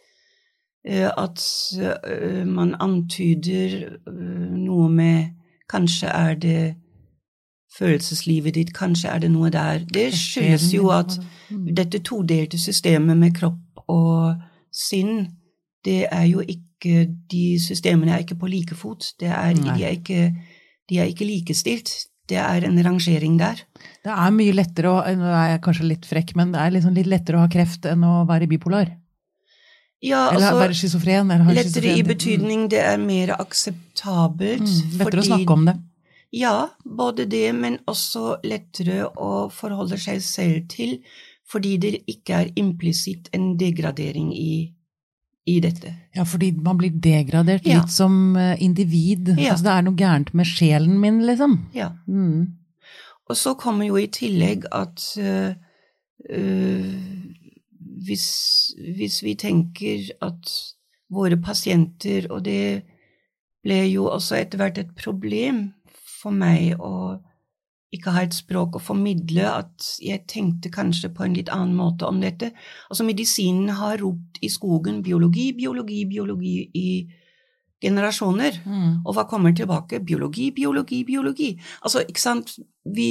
at eh, man antyder eh, noe med Kanskje er det følelseslivet ditt, kanskje er det noe der. Det skyldes jo at mm. dette todelte systemet med kropp og sinn, det er jo ikke De systemene er ikke på like fot. Er, de, er ikke, de er ikke likestilt. Det er en rangering der. Det er mye lettere å Nå er jeg kanskje litt frekk, men det er liksom litt lettere å ha kreft enn å være bipolar. Ja, eller altså, være schizofren. Lettere i betydning det er mer akseptabelt. Mm, lettere fordi, å snakke om det. Ja, både det, men også lettere å forholde seg selv til, fordi det ikke er implisitt en degradering i, i dette. Ja, fordi man blir degradert ja. litt som eh, individ. Ja. Altså det er noe gærent med sjelen min, liksom. Ja. Mm. Og så kommer jo i tillegg at uh, hvis, hvis, vi tenker at våre pasienter Og det ble jo også etter hvert et problem for meg å ikke ha et språk å formidle, at jeg tenkte kanskje på en litt annen måte om dette. Altså, medisinen har ropt i skogen biologi, biologi, biologi i generasjoner. Mm. Og hva kommer tilbake? Biologi, biologi, biologi. Altså, ikke sant, vi,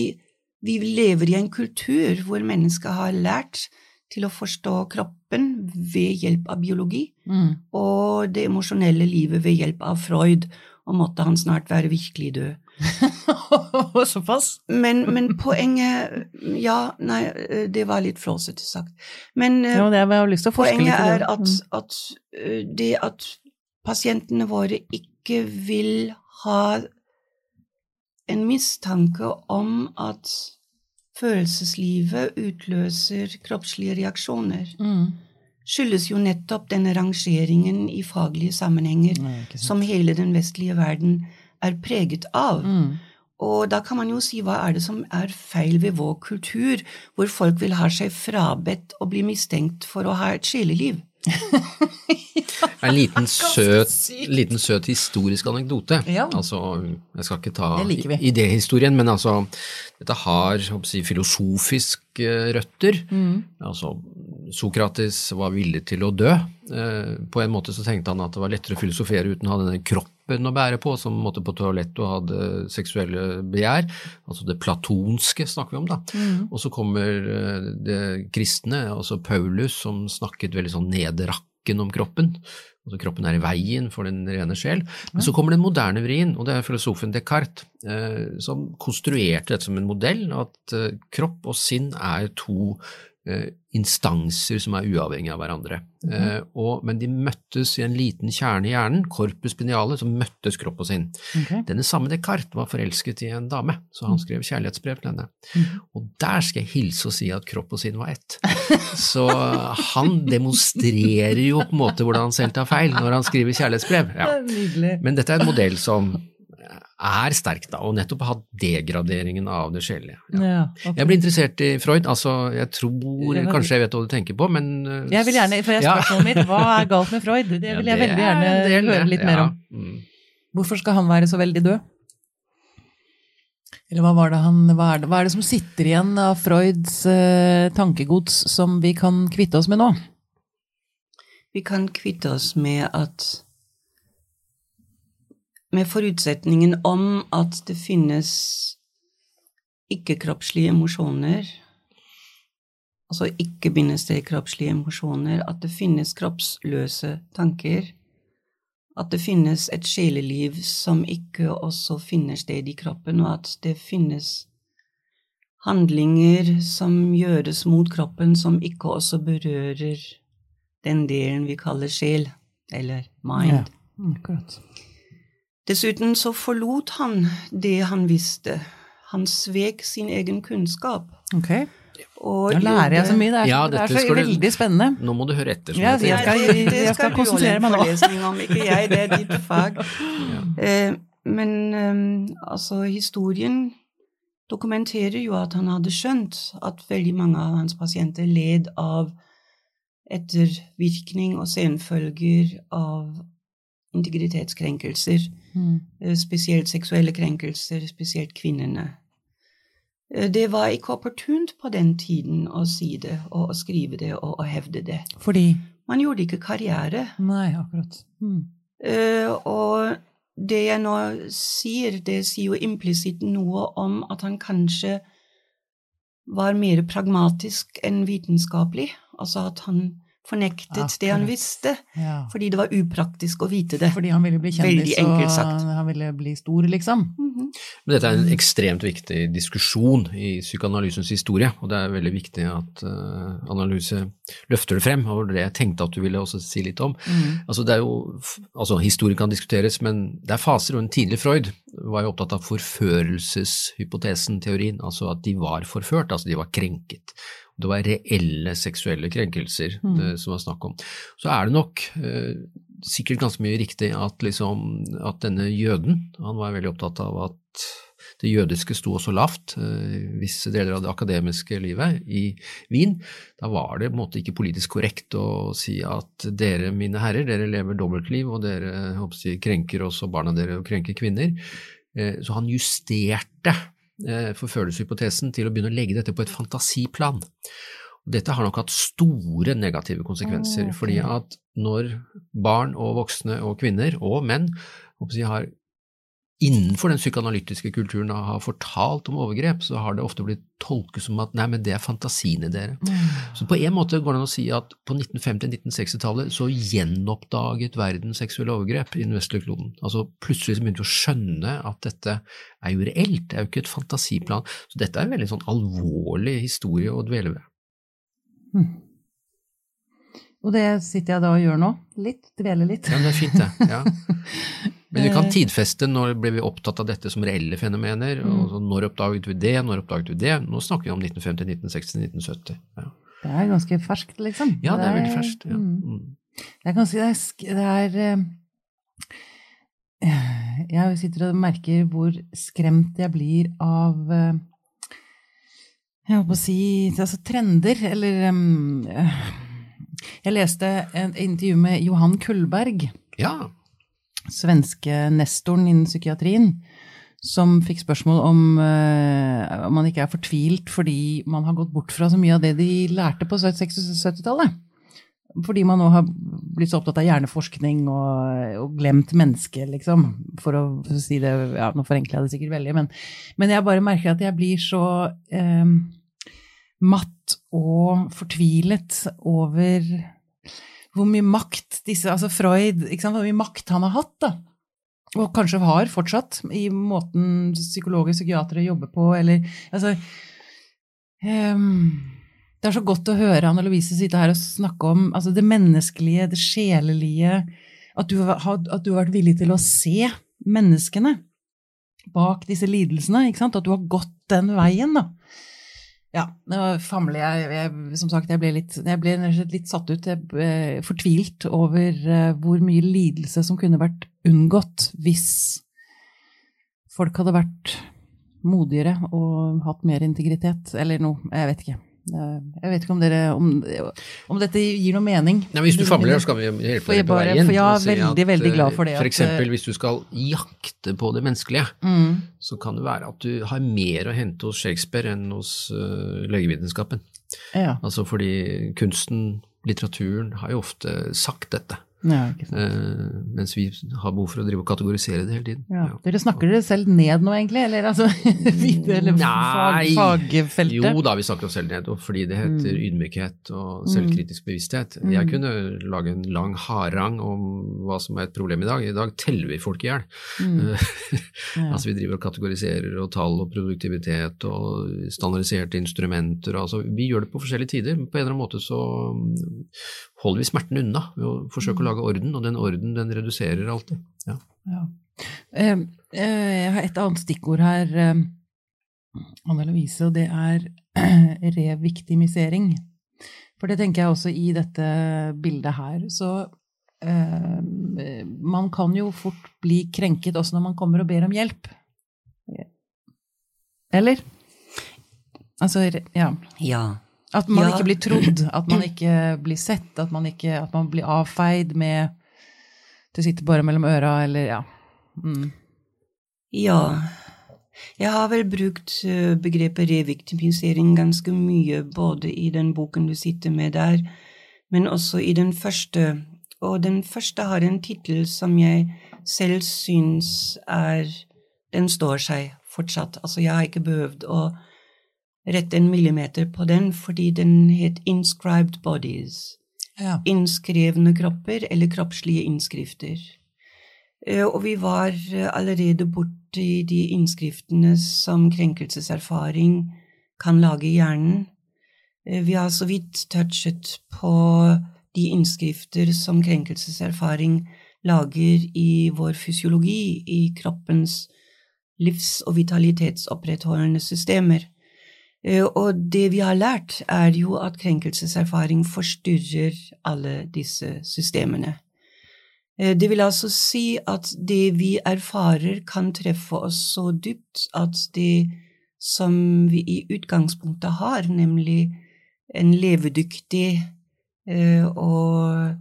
vi lever i en kultur hvor mennesket har lært til å forstå kroppen ved hjelp av biologi, mm. og det emosjonelle livet ved hjelp av Freud, og måtte han snart være virkelig død. Såpass? Men, men, poenget Ja, nei, det var litt flåsete sagt. Men ja, til å poenget er at, mm. at eh, det at pasientene våre ikke vil ha en mistanke om at følelseslivet utløser kroppslige reaksjoner. Mm. skyldes jo nettopp denne rangeringen i faglige sammenhenger Nei, som hele den vestlige verden er preget av. Mm. Og da kan man jo si hva er det som er feil ved vår kultur, hvor folk vil ha seg frabedt og bli mistenkt for å ha et sjeleliv. En liten søt, liten søt historisk anekdote. Ja. Altså, jeg skal ikke ta idéhistorien, men altså, dette har si, filosofiske røtter. Mm. Altså, Sokrates var villig til å dø. Eh, På en måte så tenkte han at det var lettere å filosofere uten å ha denne kroppen å bære på, som måtte på toalett og hadde seksuelle begjær. Altså det platonske snakker vi om, da. Mm. Og så kommer eh, det kristne, altså Paulus, som snakket veldig sånn nedrakken om kroppen. Altså kroppen er i veien for den rene sjel. Men så kommer den moderne vrien, og det er filosofen Descartes, eh, som konstruerte dette som en modell, at eh, kropp og sinn er to instanser som er uavhengige av hverandre. Eh, og, men de møttes i en liten kjerne i hjernen, corpus pineale, som møttes kropp og sinn. Okay. Denne samme Descartes var forelsket i en dame, så han skrev kjærlighetsbrev til henne. Og der skal jeg hilse og si at kropp og sinn var ett. Så han demonstrerer jo på en måte hvordan han selv tar feil når han skriver kjærlighetsbrev. Ja. Men dette er en modell som er sterk, da, og nettopp har hatt degraderingen av det sjelelige. Ja. Ja, okay. Jeg blir interessert i Freud, altså jeg tror Ja. kanskje jeg vet hva du tenker på, men uh, Jeg vil gjerne, for jeg Ja. spørsmålet mitt, hva er galt med Freud? Det vil jeg det veldig er gjerne del, høre litt mer Ja. om. Mm. Hvorfor skal han være så veldig død? Eller hva, var det han, hva, er det, hva er det som sitter igjen av Freuds eh, tankegods som vi kan kvitte oss med nå? Vi kan kvitte oss med at Med forutsetningen om at det finnes ikke-kroppslige emosjoner, altså ikke-bindestrek kroppslige emosjoner, at det finnes kroppsløse tanker, at det finnes et sjeleliv som ikke også finner sted i kroppen, og at det finnes handlinger som gjøres mot kroppen, som ikke også berører den delen vi kaller sjel, eller mind. Ja, akkurat. Dessuten så forlot han det han visste. Han svek sin egen kunnskap. Ok, Og nå lærer jeg så mye. Det er, Ja, det er så du- veldig spennende. Nå må du høre etter. Ja, jeg skal- jeg, det jeg skal skal konsentrere meg nå. om, ikke jeg, det er ditt fag. Eh, men eh, altså, historien dokumenterer jo at han hadde skjønt at veldig mange av hans pasienter led av ettervirkning og senfølger av integritetskrenkelser. Mm. Eh, spesielt seksuelle krenkelser, spesielt kvinnene. Eh, Det var ikke opportunt på den tiden å si det og å skrive det og å hevde det. Fordi Man gjorde ikke karriere. Nei, akkurat. Mm. Uh, Og det jeg nå sier, det sier jo implisitt noe om at han kanskje var mer pragmatisk enn vitenskapelig. Altså at han fornektet det han visste, Ja. fordi det var upraktisk å vite det. Fordi han ville bli kjendis, og han ville bli stor, liksom. Mhm. Men dette er en ekstremt viktig diskusjon i psykoanalysens historie, og det er veldig viktig at uh, analyse løfter det frem, og det var det jeg tenkte at du ville også si litt om. Mm. Altså, det er jo, altså Historie kan diskuteres, men det er faser, og en tidlig Freud var jo opptatt av forførelseshypotesen, teorien, altså at de var forført, altså de var krenket. Det var reelle seksuelle krenkelser Mm. det, som var snakk om. Så er det nok eh, sikkert ganske mye riktig at, liksom, at denne jøden, han var veldig opptatt av at det jødiske sto også lavt eh, visse deler av det akademiske livet i Wien. Da var det på en måte ikke politisk korrekt å si at dere, mine herrer, dere lever dobbeltliv, og dere jeg krenker også barna dere og krenker kvinner. Eh, Så han justerte eh, forfølelseshypotesen til å begynne å legge dette på et fantasiplan. Dette har nok hatt store negative konsekvenser, Å, okay. fordi at når barn og voksne og kvinner og menn har innenfor den psykoanalytiske kulturen har fortalt om overgrep, så har det ofte blitt tolket som at nei, men det er fantasiene dere. Så på en måte går det an å si at på 1950-1960-tallet så gjenoppdaget verden seksuelle overgrep i den vestlige kloden. Altså plutselig så begynte vi å skjønne at dette er jo reelt, det er jo ikke et fantasiplan. Så dette er en veldig sånn alvorlig historie å dvele ved. Mm. Og det sitter jeg da og gjør nå. Litt. Dveler litt. Ja, det er fint, det. Ja. Men vi kan tidfeste når ble vi opptatt av dette som reelle fenomener, og så når oppdaget vi det, når oppdaget vi det? Nå snakker vi om 1950, 1960, 1970. Ja. Det er ganske ferskt, liksom. Ja, det er veldig ferskt. Ja. Mm. Mm. Det er ganske Det er, det er eh, Jeg sitter og merker hvor skremt jeg blir av eh, Jeg holdt på å si altså trender, eller eh, Jeg leste et intervju med Johan Kullberg, Ja. svenske nestoren innen psykiatrien, som fikk spørsmål om uh, om man ikke er fortvilt fordi man har gått bort fra så mye av det de lærte på 60-70-tallet. Fordi man nå har blitt så opptatt av hjerneforskning og, og glemt mennesket, liksom. For å si det ja, Nå forenkler jeg det sikkert veldig, men, men jeg bare merker at jeg blir så eh, matt og fortvilet over hvor mye makt disse Altså Freud, sant, hvor mye makt han har hatt, da. Og kanskje har fortsatt, i måten psykologer og psykiatere jobber på, eller altså um, Det er så godt å høre Anne Louise sitte her og snakke om altså, det menneskelige, det sjelelige at du, har, at du har vært villig til å se menneskene bak disse lidelsene. ikke sant? At du har gått den veien. da. Ja, nå famler jeg, jeg Som sagt, jeg ble litt, jeg ble litt satt ut. Jeg ble fortvilt over eh, hvor mye lidelse som kunne vært unngått hvis folk hadde vært modigere og hatt mer integritet, eller noe. Jeg vet ikke. Eh, Jeg vet ikke om, dere, om, om dette gir noe mening. Nei, hvis du famler, så skal vi hjelpe deg på veien. for jeg er si veldig, at, veldig glad for det For eksempel hvis du skal jakte på det menneskelige, Mm. så kan det være at du har mer å hente hos Shakespeare enn hos uh, legevitenskapen. Ja. Altså fordi kunsten, litteraturen, har jo ofte sagt dette. Ja, uh, eh, mens vi har behov for å drive og kategorisere det hele tiden. Ja. Dere snakker dere selv ned nå, egentlig? Eller altså vite- eller fag, fagfeltet? Jo da, vi snakker oss selv ned, og fordi det heter Mm. ydmykhet og selvkritisk bevissthet. Mm. Jeg kunne lage en lang harang om hva som er et problem i dag. I dag teller vi folk i hjel. Mm. Altså vi driver og kategoriserer og tall og produktivitet og standardiserte instrumenter. Altså, vi gjør det på forskjellige tider. På en eller annen måte så mm, holder vi smerten unna ved å forsøke å lage orden, og den orden den reduserer alltid. Ja. Ja. Eh, eh, Jeg har et annet stikkord her, eh, Anne Lovise, og det er reviktimisering. For det tenker jeg også i dette bildet her. Så eh, man kan jo fort bli krenket også når man kommer og ber om hjelp. Eller? Altså, ja. Ja. At man Ja. ikke blir trodd, at man ikke blir sett, at man, ikke, at man blir avfeid med Det sitter bare mellom øra, eller ja. Mm. Ja. Jeg har vel brukt eh, begrepet reviktimisering ganske mye, både i den boken du sitter med der, men også i den første. Og den første har en tittel som jeg selv syns er Den står seg fortsatt. Altså, jeg har ikke behøvd å rette en millimeter på den, fordi den het Inscribed Bodies Ja. innskrevne kropper eller kroppslige innskrifter. Eh, Og vi var eh, allerede borti de innskriftene som krenkelseserfaring kan lage i hjernen. Eh, Vi har så vidt touchet på de innskrifter som krenkelseserfaring lager i vår fysiologi, i kroppens livs- og vitalitetsopprettholdende systemer. Eh, Og det vi har lært, er jo at krenkelseserfaring forstyrrer alle disse systemene. Eh, Det vil altså si at det vi erfarer, kan treffe oss så dypt at det som vi i utgangspunktet har, nemlig en levedyktig eh, og,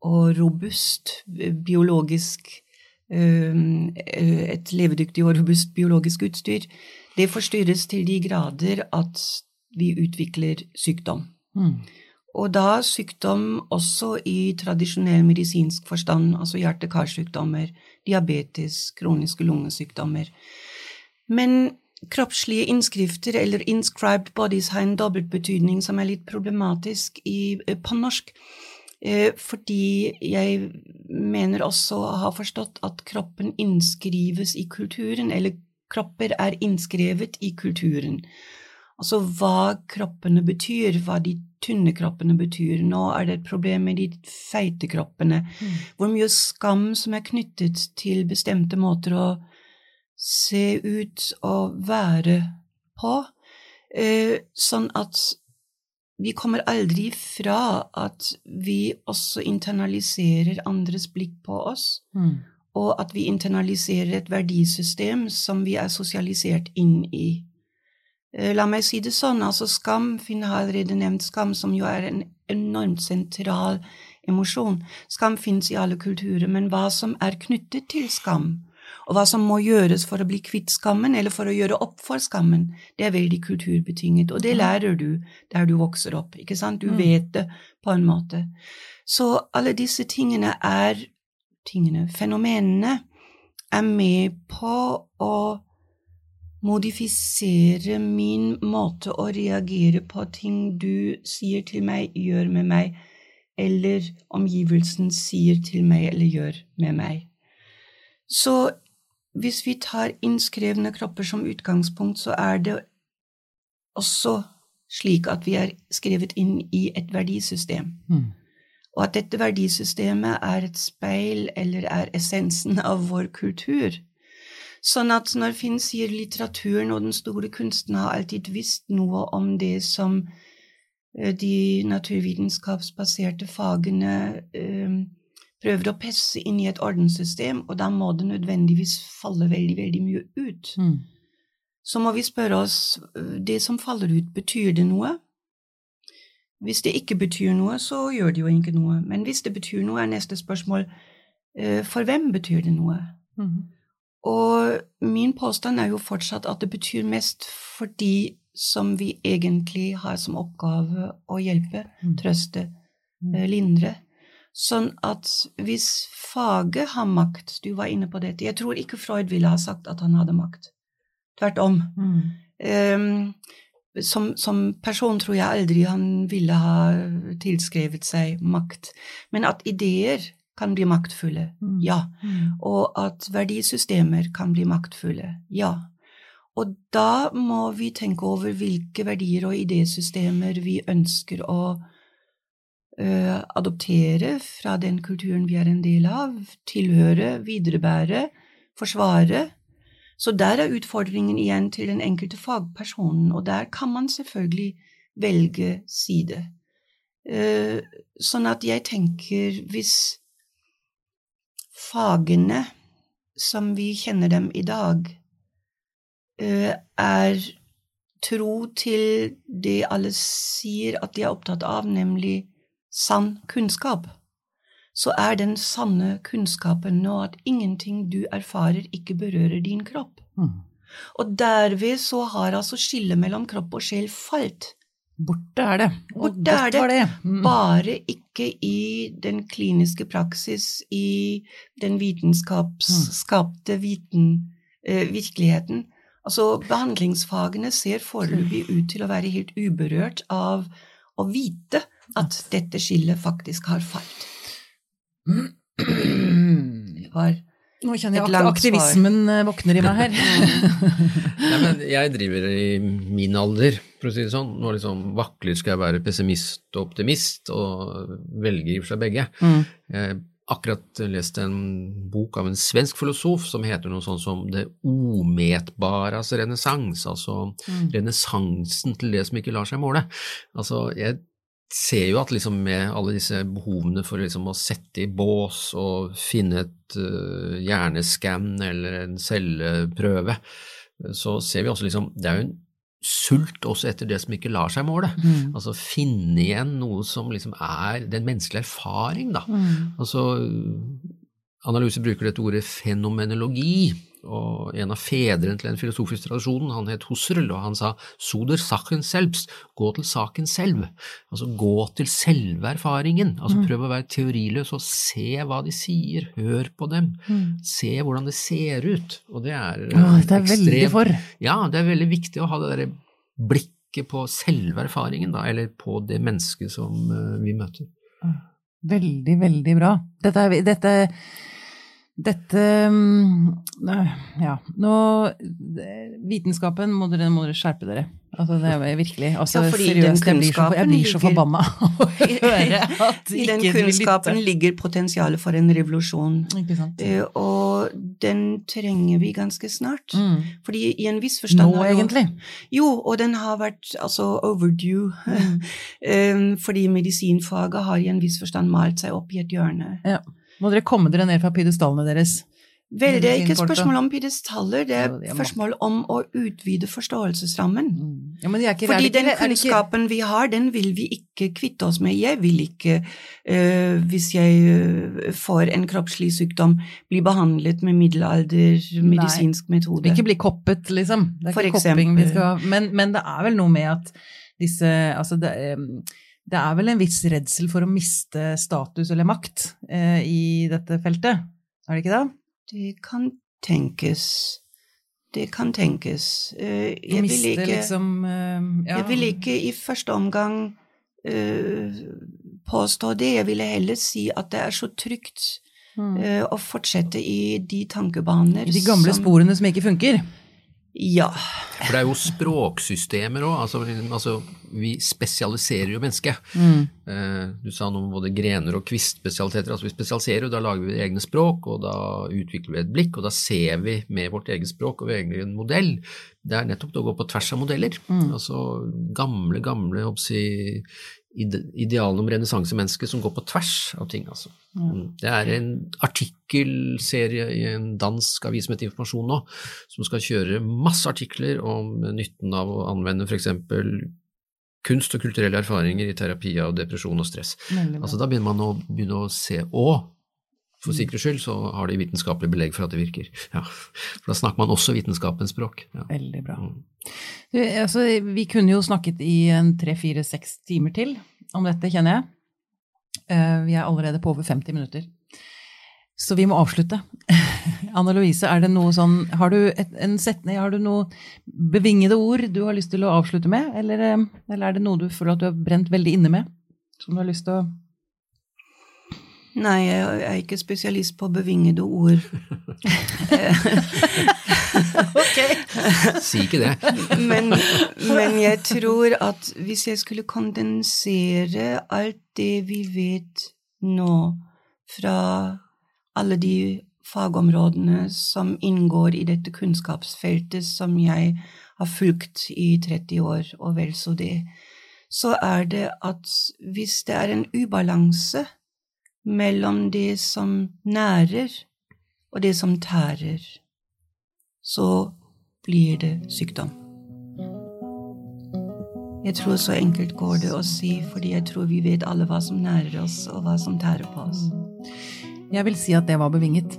og robust biologisk Et levedyktig og robust biologisk utstyr, det forstyrres til de grader at vi utvikler sykdom. Mm. Og da sykdom også i tradisjonell medisinsk forstand, altså hjerte-karsykdommer, diabetes, kroniske lungesykdommer. Men kroppslige innskrifter, eller inscribed bodies, har en dobbeltbetydning som er litt problematisk i, eh, på norsk. Eh, fordi jeg mener også å ha forstått at kroppen innskrives i kulturen, eller kropper er innskrevet i kulturen. Altså hva kroppene betyr, hva de tynne kroppene betyr. Nå er det et problem med de feite kroppene. Mm. Hvor mye skam som er knyttet til bestemte måter å se ut og være på. Eh, sånn at vi kommer aldri fra at vi også internaliserer andres blikk på oss, Mm. Og at vi internaliserer et verdisystem som vi er sosialisert inn i. Eh, La meg si det sånn, altså skam, Finn har allerede nevnt skam, som jo er en enormt sentral emosjon. Skam finnes i alle kulturer, men hva som er knyttet til skam, og hva som må gjøres for å bli kvitt skammen, eller for å gjøre opp for skammen, det er veldig kulturbetinget, og det lærer du der du vokser opp, ikke sant? Du Mm. vet det på en måte. Så alle disse tingene er tingene, fenomenene, er med på å modifisere min måte å reagere på ting du sier til meg, gjør med meg, eller omgivelsen sier til meg eller gjør med meg. Så hvis vi tar innskrevne kropper som utgangspunkt, så er det også slik at vi er skrevet inn i et verdisystem, Mm. Og at dette verdisystemet er et speil eller er essensen av vår kultur. Sånn at når Finn sier litteraturen og den store kunsten har alltid visst noe om det som eh, de naturvitenskapsbaserte fagene eh, prøver å presse inn i et ordenssystem, og da må det nødvendigvis falle veldig, veldig mye ut. Mm. Så må vi spørre oss eh, det som faller ut, betyr det noe? Hvis det ikke betyr noe, så gjør det jo ikke noe. Men hvis det betyr noe, er neste spørsmål eh, for hvem betyr det noe? Mm. Og min påstand er jo fortsatt at det betyr mest for de som vi egentlig har som oppgave å hjelpe, Mm. trøste, Mm. eh, lindre. Sånn at hvis faget har makt, du var inne på dette, jeg tror ikke Freud ville ha sagt at han hadde makt. Tvert om. Mm. Ehm, som, som person tror jeg aldri han ville ha tilskrevet seg makt. Men at ideer kan bli maktfulle, Mm. ja. Mm. Og at verdisystemer kan bli maktfulle, ja. Og da må vi tenke over hvilke verdier og idésystemer vi ønsker å ø, adoptere fra den kulturen vi er en del av, tilhøre, viderebære, forsvare. Så der er utfordringen igjen til den enkelte fagpersonen, og der kan man selvfølgelig velge side. Eh, sånn at jeg tenker hvis fagene som vi kjenner dem i dag, eh, er tro til det alle sier at de er opptatt av, nemlig sann kunnskap, så er den sanne kunnskapen nå at ingenting du erfarer, ikke berører din kropp. Mm. Og derved så har altså skillet mellom kropp og sjel falt. Borte er det. Borte er det. det. Mm. Bare ikke i den kliniske praksis, i den vitenskapsskapte viten, eh, virkeligheten. Altså, behandlingsfagene ser foreløpig ut til å være helt uberørt av å vite at dette skillet faktisk har falt. Var Nå kjenner jeg at aktivismen svar. våkner i meg her. Nei, men jeg driver i min alder, for å si det sånn. Nå liksom vakler skal jeg være pessimist og optimist, og velger i og for seg begge. Mm. Jeg har akkurat lest en bok av en svensk filosof som heter noe sånt som Det ometbaras renessans, altså Mm. renessansen til det som ikke lar seg måle. Altså, jeg ser jo at liksom med alle disse behovene for liksom å sette i bås og finne et uh, hjerneskann eller en celleprøve, så ser vi også liksom Det er jo en sult også etter det som ikke lar seg måle. Mm. Altså finne igjen noe som liksom er den menneskelige erfaring, da. Mm. Altså, Analyse bruker dette ordet fenomenologi, og en av fedrene til den filosofiske tradisjonen, han het Husserl, og han sa soder saken selbst, gå til saken selv, altså gå til selve erfaringen, altså Mm. prøv å være teoriløs og se hva de sier, hør på dem, Mm. se hvordan det ser ut, og det er Åh, det er veldig ekstremt- for. Ja, det er veldig viktig å ha det der blikket på selve erfaringen, da, eller på det mennesket som eh, vi møter. Veldig, veldig bra. Dette Dette, dette mm, Ja, nå Vitenskapen må dere, må dere skjerpe dere. Altså, det er virkelig altså, Ja, Seriøst, jeg blir så, jeg blir så forbanna av å høre at I den kunnskapen ligger potensialet for en revolusjon. Ikke sant? Eh, Og den trenger vi ganske snart. Mm. Fordi i en viss forstand Nå, egentlig. Jo, og den har vært altså overdue. Um, fordi medisinfaget har i en viss forstand malt seg opp i et hjørne. Må dere komme dere ned fra pidestallene deres. Vel, det er ikke et spørsmål om pidestaller, det er et spørsmål om å utvide forståelsesrammen. Ja, men er ikke, Fordi ikke- den kunnskapen vi har, den vil vi ikke kvitte oss med. Jeg vil ikke, eh, hvis jeg eh, får en kroppslig sykdom, bli behandlet med middelaldermedisinsk metode. ikke bli koppet, liksom. Det er For ikke kopping vi skal ha. men, men det er vel noe med at disse Altså, det, um, det er vel en viss redsel for å miste status eller makt eh, i dette feltet? Er det ikke det? Det kan tenkes. Det kan tenkes. Eh, Jeg vil ikke, liksom eh, ja. jeg vil ikke i første omgang uh, påstå det. Jeg ville heller si at det er så trygt Mm. eh, å fortsette i de tankebaner I de gamle som- sporene som ikke funker. Ja. For det er jo språksystemer òg. Altså, altså, vi spesialiserer jo mennesket. Mm. Eh, Du sa noe om både grener og kvistspesialiteter. Altså, vi spesialiserer jo, da lager vi egne språk, og da utvikler vi et blikk, og da ser vi med vårt eget språk og vår egen modell. Det er nettopp det å gå på tvers av modeller. Mm. Altså gamle, gamle jeg håper å si, ide om renessansemennesket som går på tvers av ting. Altså. Mm. Det er en artikkelserie i en dansk avis som heter Informasjon nå, som skal kjøre masse artikler om nytten av å anvende f.eks. kunst og kulturelle erfaringer i terapi av depresjon og stress. Altså Da begynner man å, begynne å se og for sikkerhets skyld så har de vitenskapelig belegg for at det virker. Ja. For da snakker man også vitenskapens språk. Ja. Veldig bra. Mm. Du, altså, vi kunne jo snakket i tre, fire, seks timer til om dette, kjenner jeg. Eh, vi er allerede på over 50 minutter. Så vi må avslutte. Anna Louise, er det noe sånn Har du et, en setning, har du noe bevingede ord du har lyst til å avslutte med? Eller, eh, eller er det noe du føler at du har brent veldig inne med? Som du har lyst til å Nei, jeg er ikke spesialist på bevingede ord. ok! Si ikke det. Men, men jeg tror at hvis jeg skulle kondensere alt det vi vet nå fra alle de fagområdene som inngår i dette kunnskapsfeltet som jeg har fulgt i 30 år, og vel så det, så er det at hvis det er en ubalanse mellom det som nærer og det som tærer, så blir det sykdom. Jeg tror så enkelt går det å si, fordi jeg tror vi vet alle hva som nærer oss, og hva som tærer på oss. Jeg vil si at det var bevinget.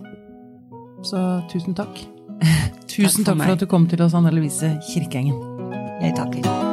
Så tusen takk. tusen for takk for, at du kom til oss, Anne Louise Kirkeengen. Jeg takker.